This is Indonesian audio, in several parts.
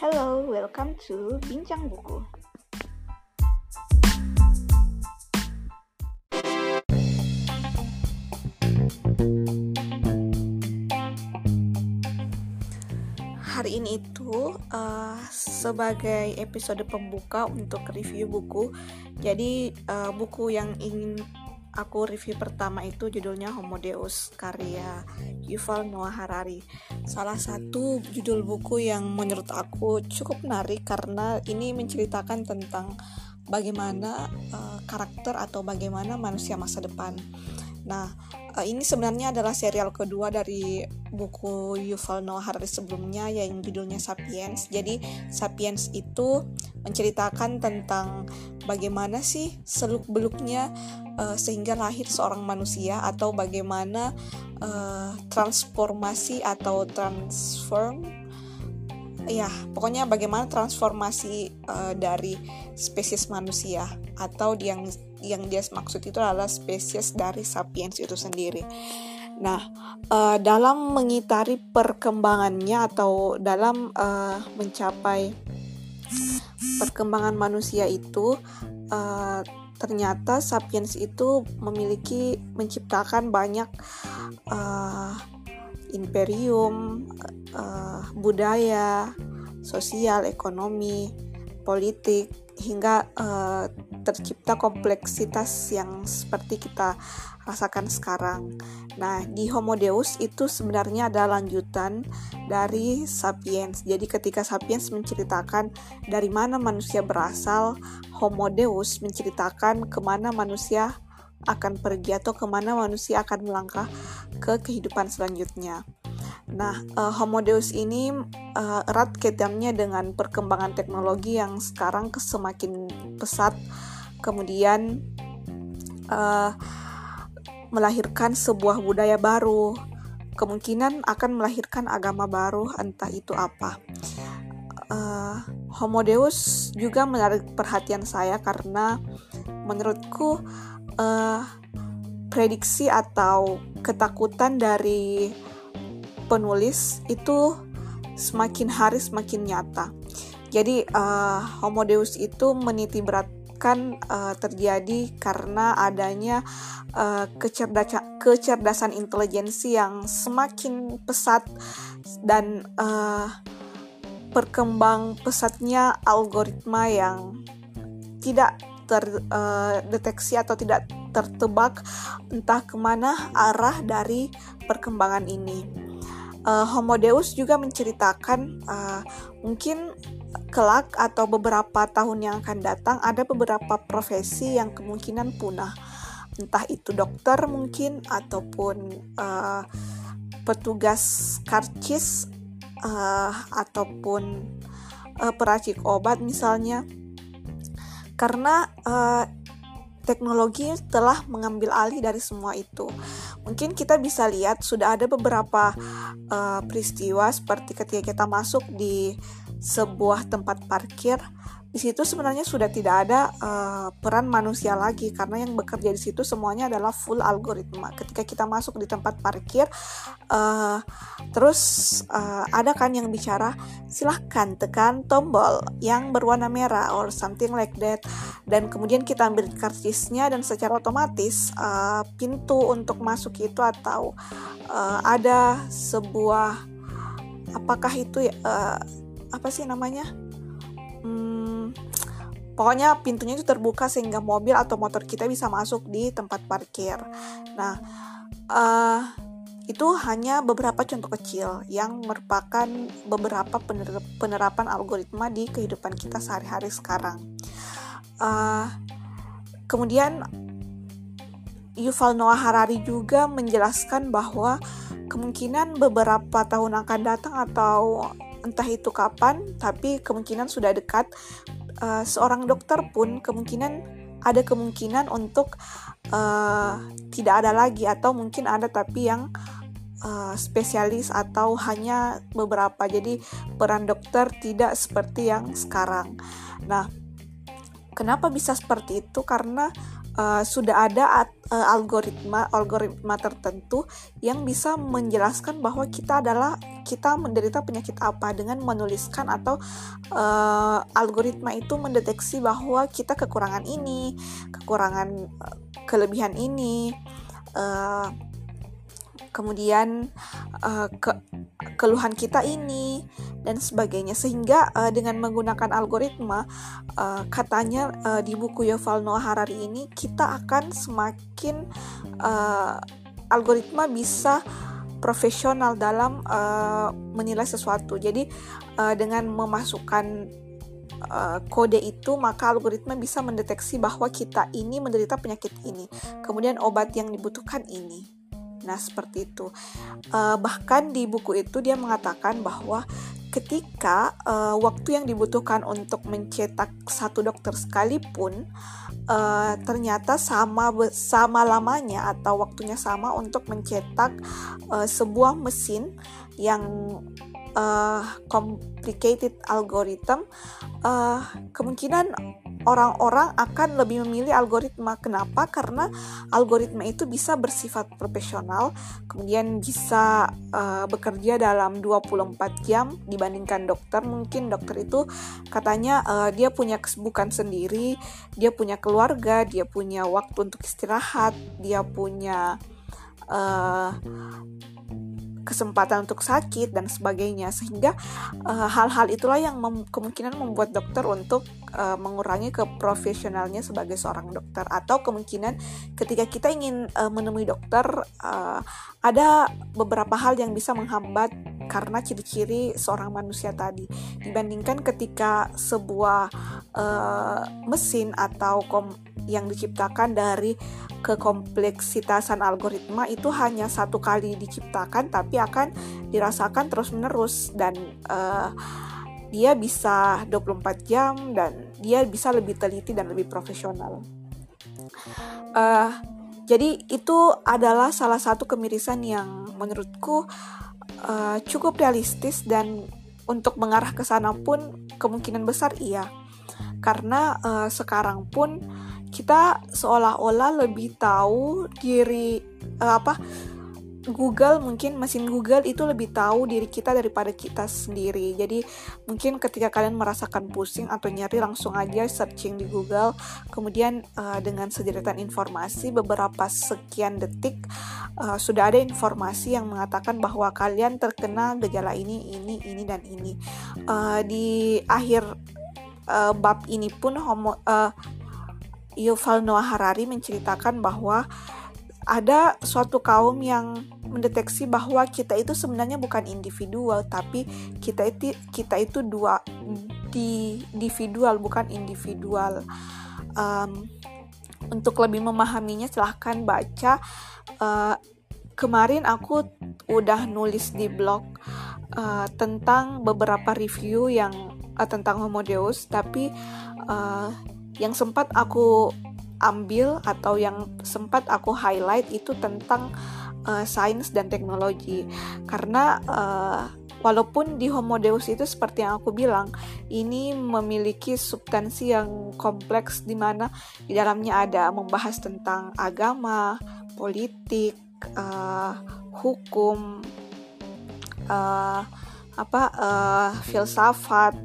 Hello, welcome to Bincang Buku. Hari ini itu uh, sebagai episode pembuka untuk review buku. Jadi uh, buku yang ingin aku review pertama itu judulnya Homo Deus karya Yuval Noah Harari. Salah satu judul buku yang menurut aku cukup menarik karena ini menceritakan tentang bagaimana uh, karakter atau bagaimana manusia masa depan. Nah, uh, ini sebenarnya adalah serial kedua dari buku Yuval Noah Harari sebelumnya yang judulnya Sapiens. Jadi Sapiens itu menceritakan tentang bagaimana sih seluk-beluknya uh, sehingga lahir seorang manusia atau bagaimana uh, transformasi atau transform ya pokoknya bagaimana transformasi uh, dari spesies manusia atau yang yang dia maksud itu adalah spesies dari sapiens itu sendiri. Nah, uh, dalam mengitari perkembangannya atau dalam uh, mencapai perkembangan manusia itu uh, ternyata sapiens itu memiliki menciptakan banyak uh, imperium, uh, budaya, sosial, ekonomi, politik hingga uh, tercipta kompleksitas yang seperti kita rasakan sekarang. Nah, di Homo Deus itu sebenarnya ada lanjutan dari Sapiens. Jadi ketika Sapiens menceritakan dari mana manusia berasal, Homo Deus menceritakan ke mana manusia akan pergi atau ke mana manusia akan melangkah ke kehidupan selanjutnya. Nah, uh, Homo Deus ini uh, erat kaitannya dengan perkembangan teknologi yang sekarang semakin pesat, kemudian uh, melahirkan sebuah budaya baru, kemungkinan akan melahirkan agama baru, entah itu apa. Uh, Homo Deus juga menarik perhatian saya karena menurutku uh, prediksi atau ketakutan dari penulis itu semakin hari semakin nyata. Jadi uh, Homo Deus itu meniti beratkan uh, terjadi karena adanya uh, kecerdasan kecerdasan intelijensi yang semakin pesat dan uh, perkembang pesatnya algoritma yang tidak terdeteksi uh, atau tidak tertebak entah ke mana arah dari perkembangan ini. Uh, Homo Deus juga menceritakan uh, mungkin kelak atau beberapa tahun yang akan datang ada beberapa profesi yang kemungkinan punah. Entah itu dokter mungkin ataupun uh, petugas karcis uh, ataupun uh, peracik obat misalnya karena uh, teknologi telah mengambil alih dari semua itu. Mungkin kita bisa lihat sudah ada beberapa uh, peristiwa seperti ketika kita masuk di sebuah tempat parkir di situ sebenarnya sudah tidak ada uh, peran manusia lagi karena yang bekerja di situ semuanya adalah full algoritma. Ketika kita masuk di tempat parkir, uh, terus uh, ada kan yang bicara silahkan tekan tombol yang berwarna merah or something like that, dan kemudian kita ambil karcisnya dan secara otomatis uh, pintu untuk masuk itu atau uh, ada sebuah apakah itu uh, apa sih namanya? Pokoknya pintunya itu terbuka sehingga mobil atau motor kita bisa masuk di tempat parkir. Nah, uh, itu hanya beberapa contoh kecil yang merupakan beberapa penerapan algoritma di kehidupan kita sehari-hari sekarang. Uh, kemudian Yuval Noah Harari juga menjelaskan bahwa kemungkinan beberapa tahun akan datang atau entah itu kapan, tapi kemungkinan sudah dekat. Uh, seorang dokter pun kemungkinan ada kemungkinan untuk uh, tidak ada lagi atau mungkin ada tapi yang uh, spesialis atau hanya beberapa. Jadi peran dokter tidak seperti yang sekarang. Nah, kenapa bisa seperti itu? Karena uh, sudah ada uh, algoritma algoritma tertentu yang bisa menjelaskan bahwa kita adalah kita menderita penyakit apa dengan menuliskan atau uh, algoritma itu mendeteksi bahwa kita kekurangan ini, kekurangan uh, kelebihan ini. Uh, kemudian uh, ke keluhan kita ini dan sebagainya. Sehingga uh, dengan menggunakan algoritma uh, katanya uh, di buku Yuval Noah Harari ini kita akan semakin uh, algoritma bisa profesional dalam uh, menilai sesuatu. Jadi uh, dengan memasukkan kode itu maka algoritma bisa mendeteksi bahwa kita ini menderita penyakit ini. Kemudian obat yang dibutuhkan ini Nah, seperti itu. Uh, bahkan di buku itu dia mengatakan bahwa ketika uh, waktu yang dibutuhkan untuk mencetak satu dokter sekalipun uh, ternyata sama sama lamanya atau waktunya sama untuk mencetak uh, sebuah mesin yang uh, complicated algorithm uh, kemungkinan orang-orang akan lebih memilih algoritma. Kenapa? Karena algoritma itu bisa bersifat profesional, kemudian bisa uh, bekerja dalam 24 jam dibandingkan dokter. Mungkin dokter itu katanya uh, dia punya kesibukan sendiri, dia punya keluarga, dia punya waktu untuk istirahat, dia punya kesempatan untuk sakit dan sebagainya. Sehingga eh, hal-hal uh, itulah yang mem kemungkinan membuat dokter untuk uh, mengurangi keprofesionalnya sebagai seorang dokter. Atau kemungkinan ketika kita ingin uh, menemui dokter uh, ada beberapa hal yang bisa menghambat karena ciri-ciri seorang manusia tadi. Dibandingkan ketika sebuah uh, mesin atau kom yang diciptakan dari kekompleksitasan algoritma itu hanya satu kali diciptakan tapi akan dirasakan terus-menerus dan uh, dia bisa 24 jam dan dia bisa lebih teliti dan lebih profesional. Uh, jadi itu adalah salah satu kemirisan yang menurutku uh, cukup realistis dan untuk mengarah ke sana pun kemungkinan besar iya. Karena uh, sekarang pun kita seolah-olah lebih tahu diri uh, apa Google mungkin mesin Google itu lebih tahu diri kita daripada kita sendiri. Jadi mungkin ketika kalian merasakan pusing atau nyari langsung aja searching di Google, kemudian uh, dengan sederetan informasi beberapa sekian detik uh, sudah ada informasi yang mengatakan bahwa kalian terkena gejala ini, ini, ini dan ini. Uh, di akhir uh, bab ini pun homo uh, Yuval Noah Harari menceritakan bahwa ada suatu kaum yang mendeteksi bahwa kita itu sebenarnya bukan individual tapi kita itu kita itu dua di individual bukan individual. Um, untuk lebih memahaminya silahkan baca. Uh, kemarin aku udah nulis di blog uh, tentang beberapa review yang uh, tentang Homo Deus tapi uh, yang sempat aku ambil atau yang sempat aku highlight itu tentang uh, sains dan teknologi. Karena uh, walaupun di Homo Deus itu seperti yang aku bilang ini memiliki substansi yang kompleks di mana di dalamnya ada membahas tentang agama, politik, uh, hukum, uh, apa uh, filsafat.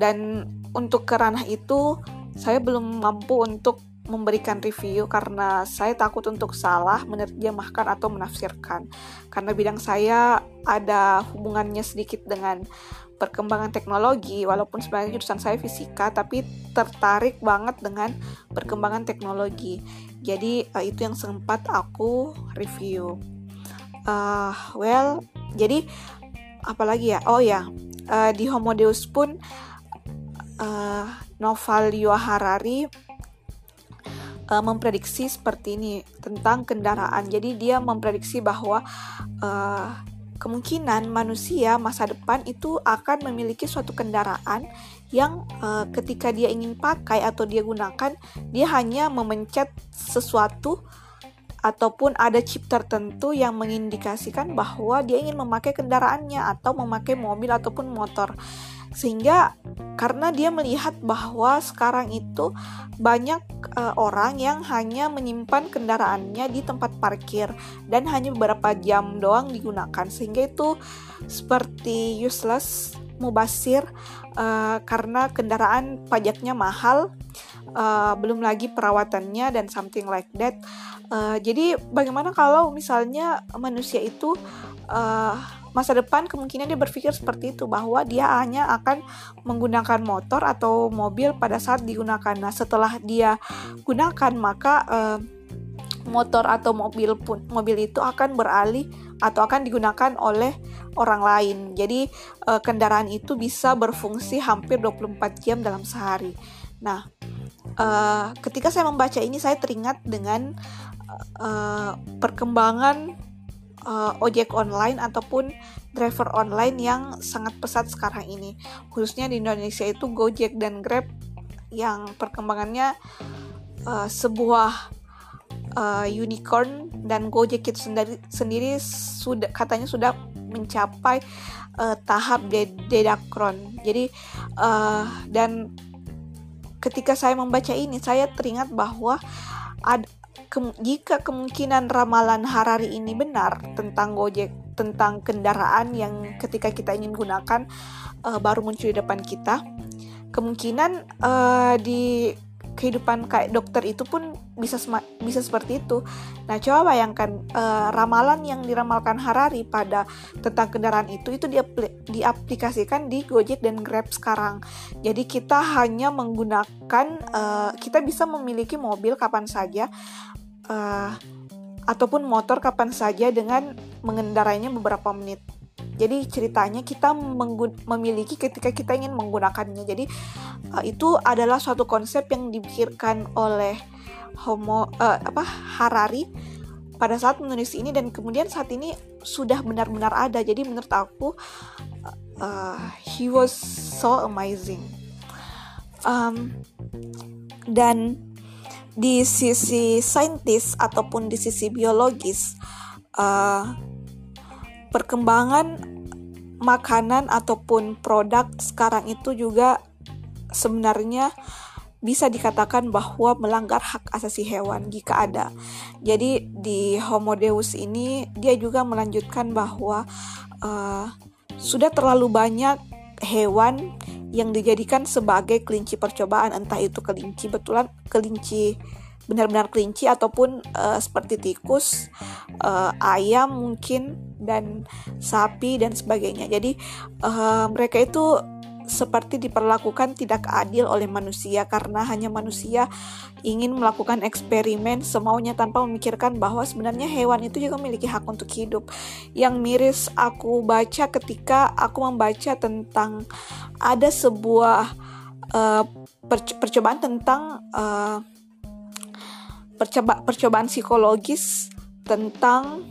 Dan untuk kerana itu saya belum mampu untuk memberikan review karena saya takut untuk salah menerjemahkan atau menafsirkan. Karena bidang saya ada hubungannya sedikit dengan perkembangan teknologi, walaupun sebenarnya jurusan saya fisika, tapi tertarik banget dengan perkembangan teknologi. Jadi uh, itu yang sempat aku review. Uh, well, jadi apalagi ya? Oh ya, uh, di Homo Deus pun uh, Noval Yuval Harari uh, memprediksi seperti ini tentang kendaraan. Jadi dia memprediksi bahwa uh, kemungkinan manusia masa depan itu akan memiliki suatu kendaraan yang uh, ketika dia ingin pakai atau dia gunakan, dia hanya memencet sesuatu ataupun ada chip tertentu yang mengindikasikan bahwa dia ingin memakai kendaraannya atau memakai mobil ataupun motor. Sehingga karena dia melihat bahwa sekarang itu banyak uh, orang yang hanya menyimpan kendaraannya di tempat parkir dan hanya beberapa jam doang digunakan. Sehingga itu seperti useless mubasir uh, karena kendaraan pajaknya mahal uh, belum lagi perawatannya dan something like that. Uh, jadi bagaimana kalau misalnya manusia itu uh, masa depan kemungkinan dia berpikir seperti itu bahwa dia hanya akan menggunakan motor atau mobil pada saat digunakan. Nah, setelah dia gunakan maka uh, motor atau mobil pun mobil itu akan beralih atau akan digunakan oleh orang lain. Jadi uh, kendaraan itu bisa berfungsi hampir 24 jam dalam sehari. Nah, uh, ketika saya membaca ini saya teringat dengan uh, perkembangan uh, ojek online ataupun driver online yang sangat pesat sekarang ini. Khususnya di Indonesia itu Gojek dan Grab yang perkembangannya uh, sebuah uh, unicorn dan Gojek itu sendiri sendiri sudah katanya sudah mencapai uh, tahap dedakron. Jadi uh, dan ketika saya membaca ini saya teringat bahwa ada ke, jika kemungkinan ramalan Harari ini benar tentang Gojek, tentang kendaraan yang ketika kita ingin gunakan uh, baru muncul di depan kita, kemungkinan uh, di kehidupan kayak dokter itu pun bisa bisa seperti itu. Nah, coba bayangkan uh, ramalan yang diramalkan Harari pada tentang kendaraan itu itu diapl diaplikasikan di Gojek dan Grab sekarang. Jadi kita hanya menggunakan uh, kita bisa memiliki mobil kapan saja uh, ataupun motor kapan saja dengan mengendarainya beberapa menit. Jadi ceritanya kita memiliki ketika kita ingin menggunakannya. Jadi uh, itu adalah suatu konsep yang dipikirkan oleh Homo uh, apa Harari pada saat menulis ini dan kemudian saat ini sudah benar-benar ada. Jadi menurut aku uh, he was so amazing. Um, dan di sisi saintis ataupun di sisi biologis uh, perkembangan makanan ataupun produk sekarang itu juga sebenarnya bisa dikatakan bahwa melanggar hak asasi hewan jika ada. Jadi di Homo Deus ini dia juga melanjutkan bahwa uh, sudah terlalu banyak hewan yang dijadikan sebagai kelinci percobaan entah itu kelinci betulan kelinci benar-benar kelinci ataupun uh, seperti tikus, uh, ayam mungkin dan sapi dan sebagainya. Jadi uh, mereka itu seperti diperlakukan tidak adil oleh manusia karena hanya manusia ingin melakukan eksperimen semaunya tanpa memikirkan bahwa sebenarnya hewan itu juga memiliki hak untuk hidup. Yang miris aku baca ketika aku membaca tentang ada sebuah uh, percobaan tentang uh, percoba percobaan psikologis tentang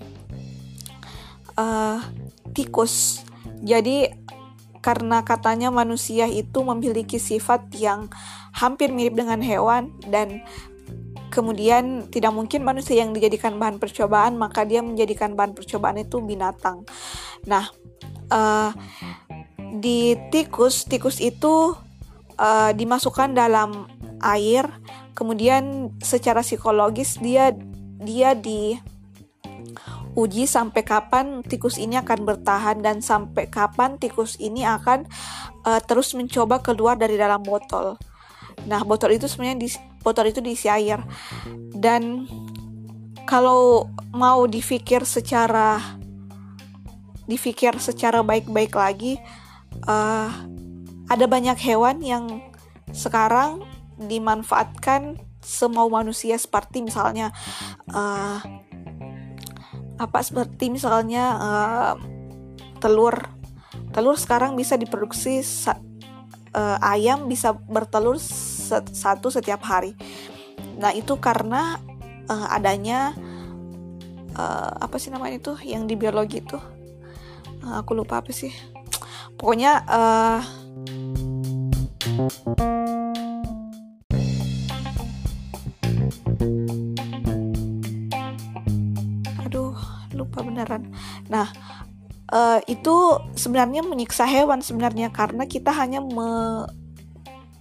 uh, tikus. Jadi karena katanya manusia itu memiliki sifat yang hampir mirip dengan hewan dan kemudian tidak mungkin manusia yang dijadikan bahan percobaan maka dia menjadikan bahan percobaan itu binatang. Nah, uh, di tikus tikus itu uh, dimasukkan dalam air, kemudian secara psikologis dia dia di uji sampai kapan tikus ini akan bertahan dan sampai kapan tikus ini akan uh, terus mencoba keluar dari dalam botol. Nah, botol itu sebenarnya di botol itu diisi air. Dan kalau mau dipikir secara dipikir secara baik-baik lagi, uh, ada banyak hewan yang sekarang dimanfaatkan semau manusia seperti misalnya uh, apa seperti misalnya uh, telur. Telur sekarang bisa diproduksi uh, ayam bisa bertelur satu setiap hari. Nah itu karena uh, adanya uh, apa sih namanya itu yang di biologi itu? Uh, aku lupa apa sih. Pokoknya uh, Nah, uh, itu sebenarnya menyiksa hewan sebenarnya karena kita hanya me,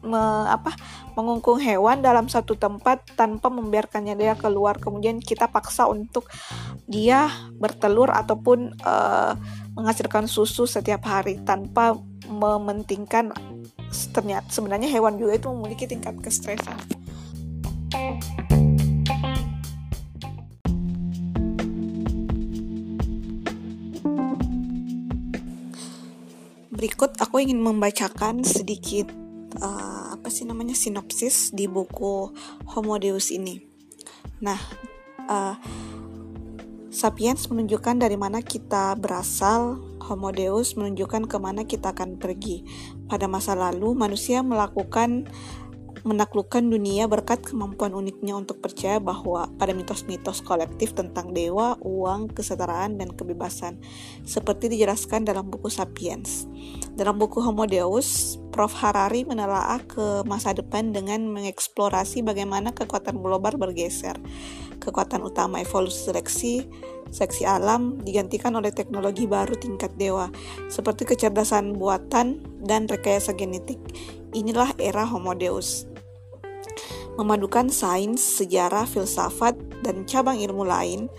me, apa mengungkung hewan dalam satu tempat tanpa membiarkannya dia keluar kemudian kita paksa untuk dia bertelur ataupun uh, menghasilkan susu setiap hari tanpa mementingkan ternyata sebenarnya hewan juga itu memiliki tingkat kestresan. Berikut aku ingin membacakan sedikit uh, apa sih namanya sinopsis di buku Homo Deus ini. Nah, uh, Sapiens menunjukkan dari mana kita berasal, Homo Deus menunjukkan ke mana kita akan pergi. Pada masa lalu, manusia melakukan menaklukkan dunia berkat kemampuan uniknya untuk percaya bahwa pada mitos-mitos kolektif tentang dewa, uang, kesetaraan, dan kebebasan, seperti dijelaskan dalam buku Sapiens. Dalam buku Homo Deus, Prof. Harari menelaah ke masa depan dengan mengeksplorasi bagaimana kekuatan global bergeser kekuatan utama evolusi seleksi seksi alam digantikan oleh teknologi baru tingkat dewa seperti kecerdasan buatan dan rekayasa genetik. Inilah era Homo Deus. Memadukan sains, sejarah, filsafat, dan cabang ilmu lain,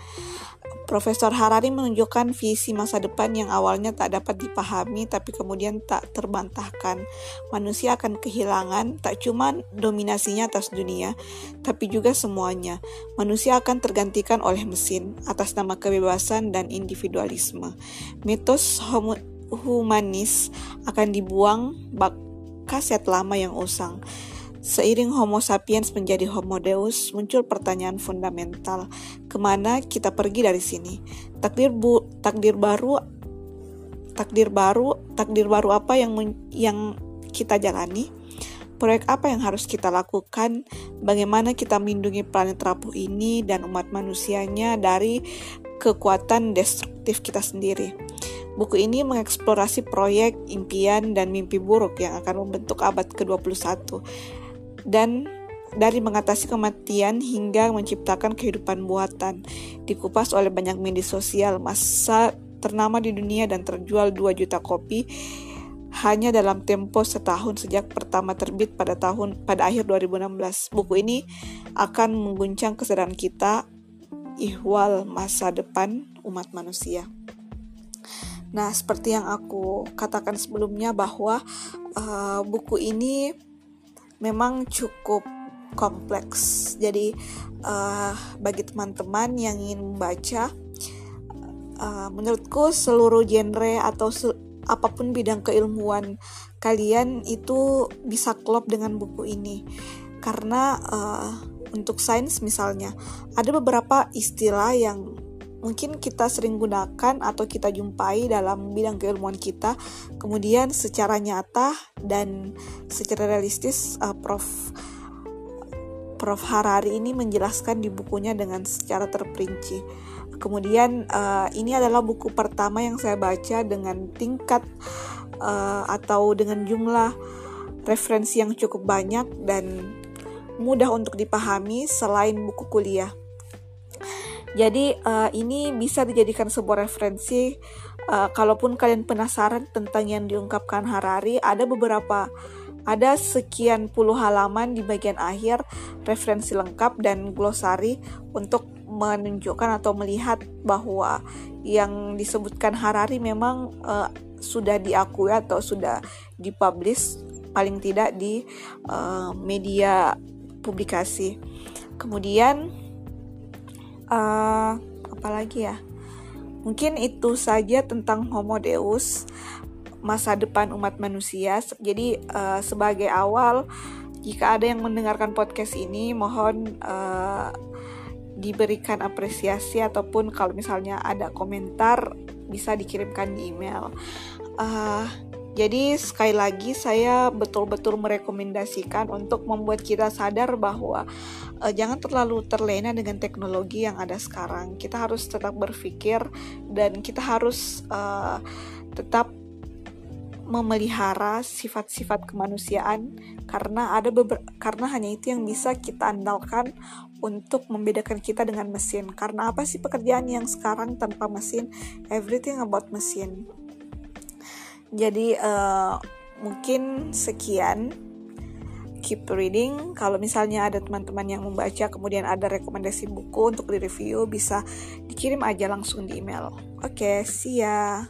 Profesor Harari menunjukkan visi masa depan yang awalnya tak dapat dipahami tapi kemudian tak terbantahkan. Manusia akan kehilangan tak cuma dominasinya atas dunia, tapi juga semuanya. Manusia akan tergantikan oleh mesin atas nama kebebasan dan individualisme. Mitos humanis akan dibuang bak kaset lama yang usang. Seiring Homo sapiens menjadi Homo Deus, muncul pertanyaan fundamental, ke mana kita pergi dari sini? Takdir bu, takdir baru, takdir baru, takdir baru apa yang yang kita jalani? Proyek apa yang harus kita lakukan? Bagaimana kita melindungi planet rapuh ini dan umat manusianya dari kekuatan destruktif kita sendiri? Buku ini mengeksplorasi proyek, impian, dan mimpi buruk yang akan membentuk abad ke-21 dan dari mengatasi kematian hingga menciptakan kehidupan buatan. Dikupas oleh banyak media sosial, masa ternama di dunia dan terjual 2 juta kopi hanya dalam tempo setahun sejak pertama terbit pada tahun pada akhir 2016. Buku ini akan mengguncang kesadaran kita ihwal masa depan umat manusia. Nah, seperti yang aku katakan sebelumnya bahwa uh, buku ini memang cukup kompleks. Jadi uh, bagi teman-teman yang ingin membaca, uh, menurutku seluruh genre atau se apa pun bidang keilmuan kalian itu bisa klop dengan buku ini. Karena uh, untuk sains misalnya ada beberapa istilah yang mungkin kita sering gunakan atau kita jumpai dalam bidang keilmuan kita kemudian secara nyata dan secara realistis uh, Prof Prof Harari ini menjelaskan di bukunya dengan secara terperinci. Kemudian uh, ini adalah buku pertama yang saya baca dengan tingkat uh, atau dengan jumlah referensi yang cukup banyak dan mudah untuk dipahami selain buku kuliah jadi uh, ini bisa dijadikan sebuah referensi uh, kalaupun kalian penasaran tentang yang diungkapkan Harari, ada beberapa ada sekian puluh halaman di bagian akhir referensi lengkap dan glosari untuk menunjukkan atau melihat bahwa yang disebutkan Harari memang uh, sudah diakui atau sudah dipublish paling tidak di uh, media publikasi. Kemudian uh, apa lagi ya? Mungkin itu saja tentang Homo Deus masa depan umat manusia. Jadi uh, sebagai awal jika ada yang mendengarkan podcast ini mohon uh, diberikan apresiasi ataupun kalau misalnya ada komentar bisa dikirimkan di email. Uh, jadi sekali lagi saya betul-betul merekomendasikan untuk membuat kita sadar bahwa uh, jangan terlalu terlena dengan teknologi yang ada sekarang. Kita harus tetap berpikir dan kita harus uh, tetap memelihara sifat-sifat kemanusiaan karena ada beber karena hanya itu yang bisa kita andalkan untuk membedakan kita dengan mesin. Karena apa sih pekerjaan yang sekarang tanpa mesin? Everything about mesin. Jadi uh, mungkin sekian keep reading. Kalau misalnya ada teman-teman yang membaca kemudian ada rekomendasi buku untuk di review bisa dikirim aja langsung di email. Oke, okay, see ya.